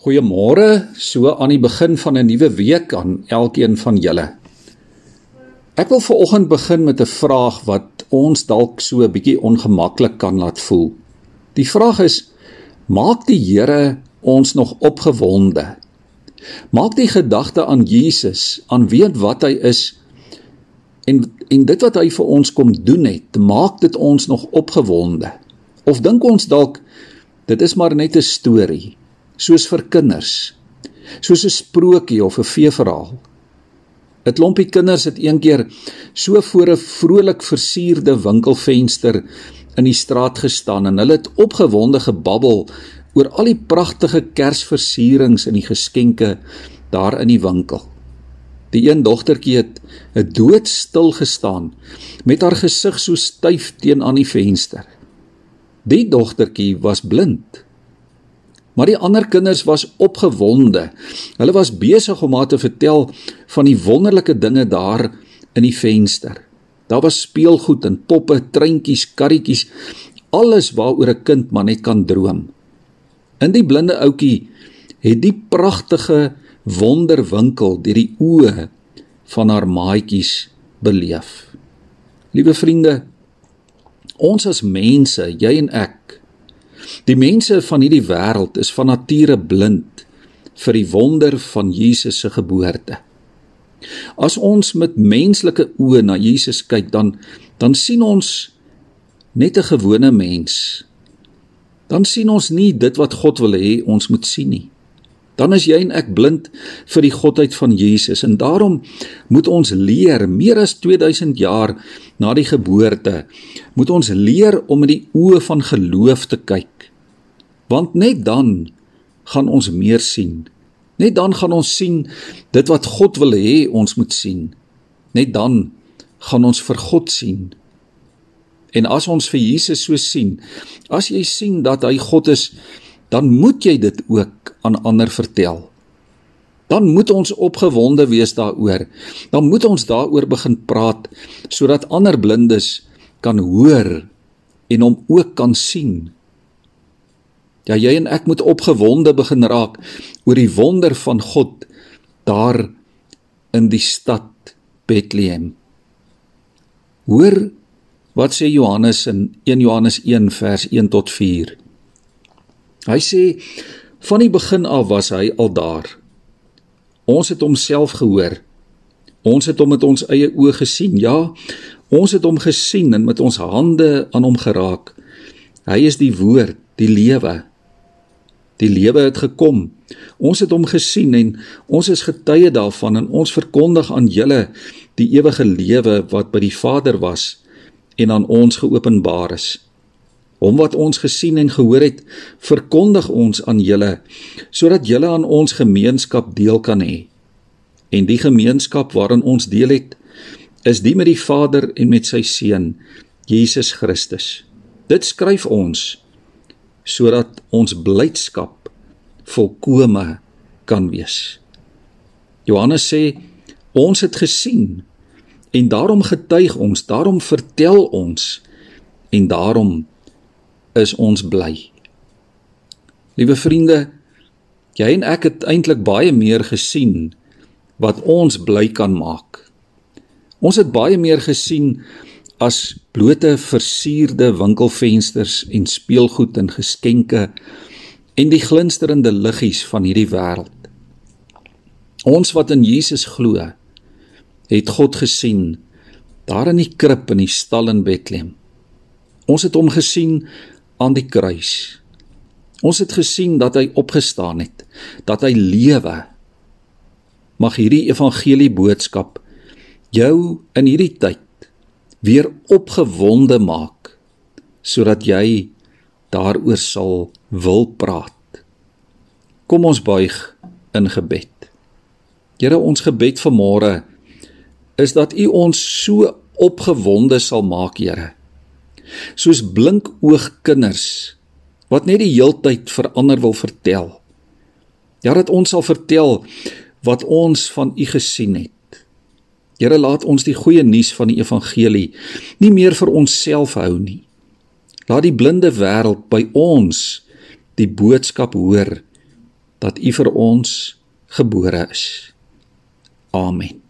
Goeiemôre, so aan die begin van 'n nuwe week aan elkeen van julle. Ek wil veraloggend begin met 'n vraag wat ons dalk so 'n bietjie ongemaklik kan laat voel. Die vraag is: Maak die Here ons nog opgewonde? Maak die gedagte aan Jesus, aan weet wat hy is en en dit wat hy vir ons kom doen het, maak dit ons nog opgewonde? Of dink ons dalk dit is maar net 'n storie? Soos vir kinders, soos 'n sprokie of 'n feeverhaal. 'n Klompie kinders het eendag so voor 'n vrolik versierde winkelvenster in die straat gestaan en hulle het opgewonde gebabbel oor al die pragtige kersversierings en die geskenke daar in die winkel. Die een dogtertjie het 'n doodstil gestaan met haar gesig so styf teen aan die venster. Die dogtertjie was blind. Maar die ander kinders was opgewonde. Hulle was besig om haar te vertel van die wonderlike dinge daar in die venster. Daar was speelgoed en poppe, treintjies, karretjies, alles waaroor 'n kind maar net kan droom. In die blinde ouetjie het die pragtige wonderwinkel deur die oë van haar maatjies beleef. Liewe vriende, ons as mense, jy en ek, Die mense van hierdie wêreld is van nature blind vir die wonder van Jesus se geboorte. As ons met menslike oë na Jesus kyk, dan dan sien ons net 'n gewone mens. Dan sien ons nie dit wat God wil hê ons moet sien nie. Dan is jy en ek blind vir die godheid van Jesus en daarom moet ons leer meer as 2000 jaar na die geboorte moet ons leer om met die oë van geloof te kyk want net dan gaan ons meer sien. Net dan gaan ons sien dit wat God wil hê ons moet sien. Net dan gaan ons vir God sien. En as ons vir Jesus so sien, as jy sien dat hy God is, dan moet jy dit ook aan ander vertel. Dan moet ons opgewonde wees daaroor. Dan moet ons daaroor begin praat sodat ander blindes kan hoor en hom ook kan sien. Ja, jy en ek moet opgewonde begin raak oor die wonder van God daar in die stad Bethlehem. Hoor wat sê Johannes in 1 Johannes 1 vers 1 tot 4. Hy sê van die begin af was hy al daar. Ons het homself gehoor. Ons het hom met ons eie oë gesien. Ja, ons het hom gesien en met ons hande aan hom geraak. Hy is die woord, die lewe. Die lewe het gekom. Ons het hom gesien en ons is getuie daarvan en ons verkondig aan julle die ewige lewe wat by die Vader was en aan ons geopenbaar is. Hom wat ons gesien en gehoor het, verkondig ons aan julle sodat julle aan ons gemeenskap deel kan hê. En die gemeenskap waarin ons deel het, is die met die Vader en met sy seun Jesus Christus. Dit skryf ons sodat ons blydskap volkome kan wees. Johannes sê ons het gesien en daarom getuig ons, daarom vertel ons en daarom is ons bly. Liewe vriende, jy en ek het eintlik baie meer gesien wat ons bly kan maak. Ons het baie meer gesien as blote versierde winkelfensters en speelgoed en geskenke en die glinsterende liggies van hierdie wêreld. Ons wat in Jesus glo, het God gesien daar in die krib in die stal in Bethlehem. Ons het hom gesien aan die kruis. Ons het gesien dat hy opgestaan het, dat hy lewe. Mag hierdie evangelie boodskap jou in hierdie tyd weer opgewonde maak sodat jy daaroor sal wil praat. Kom ons buig in gebed. Here, ons gebed vanmôre is dat U ons so opgewonde sal maak, Here. Soos blink oog kinders wat net die heeltyd vir ander wil vertel. Ja, dat ons sal vertel wat ons van U gesien het. Here laat ons die goeie nuus van die evangelie nie meer vir onsself hou nie. Laat die blinde wêreld by ons die boodskap hoor dat U vir ons gebore is. Amen.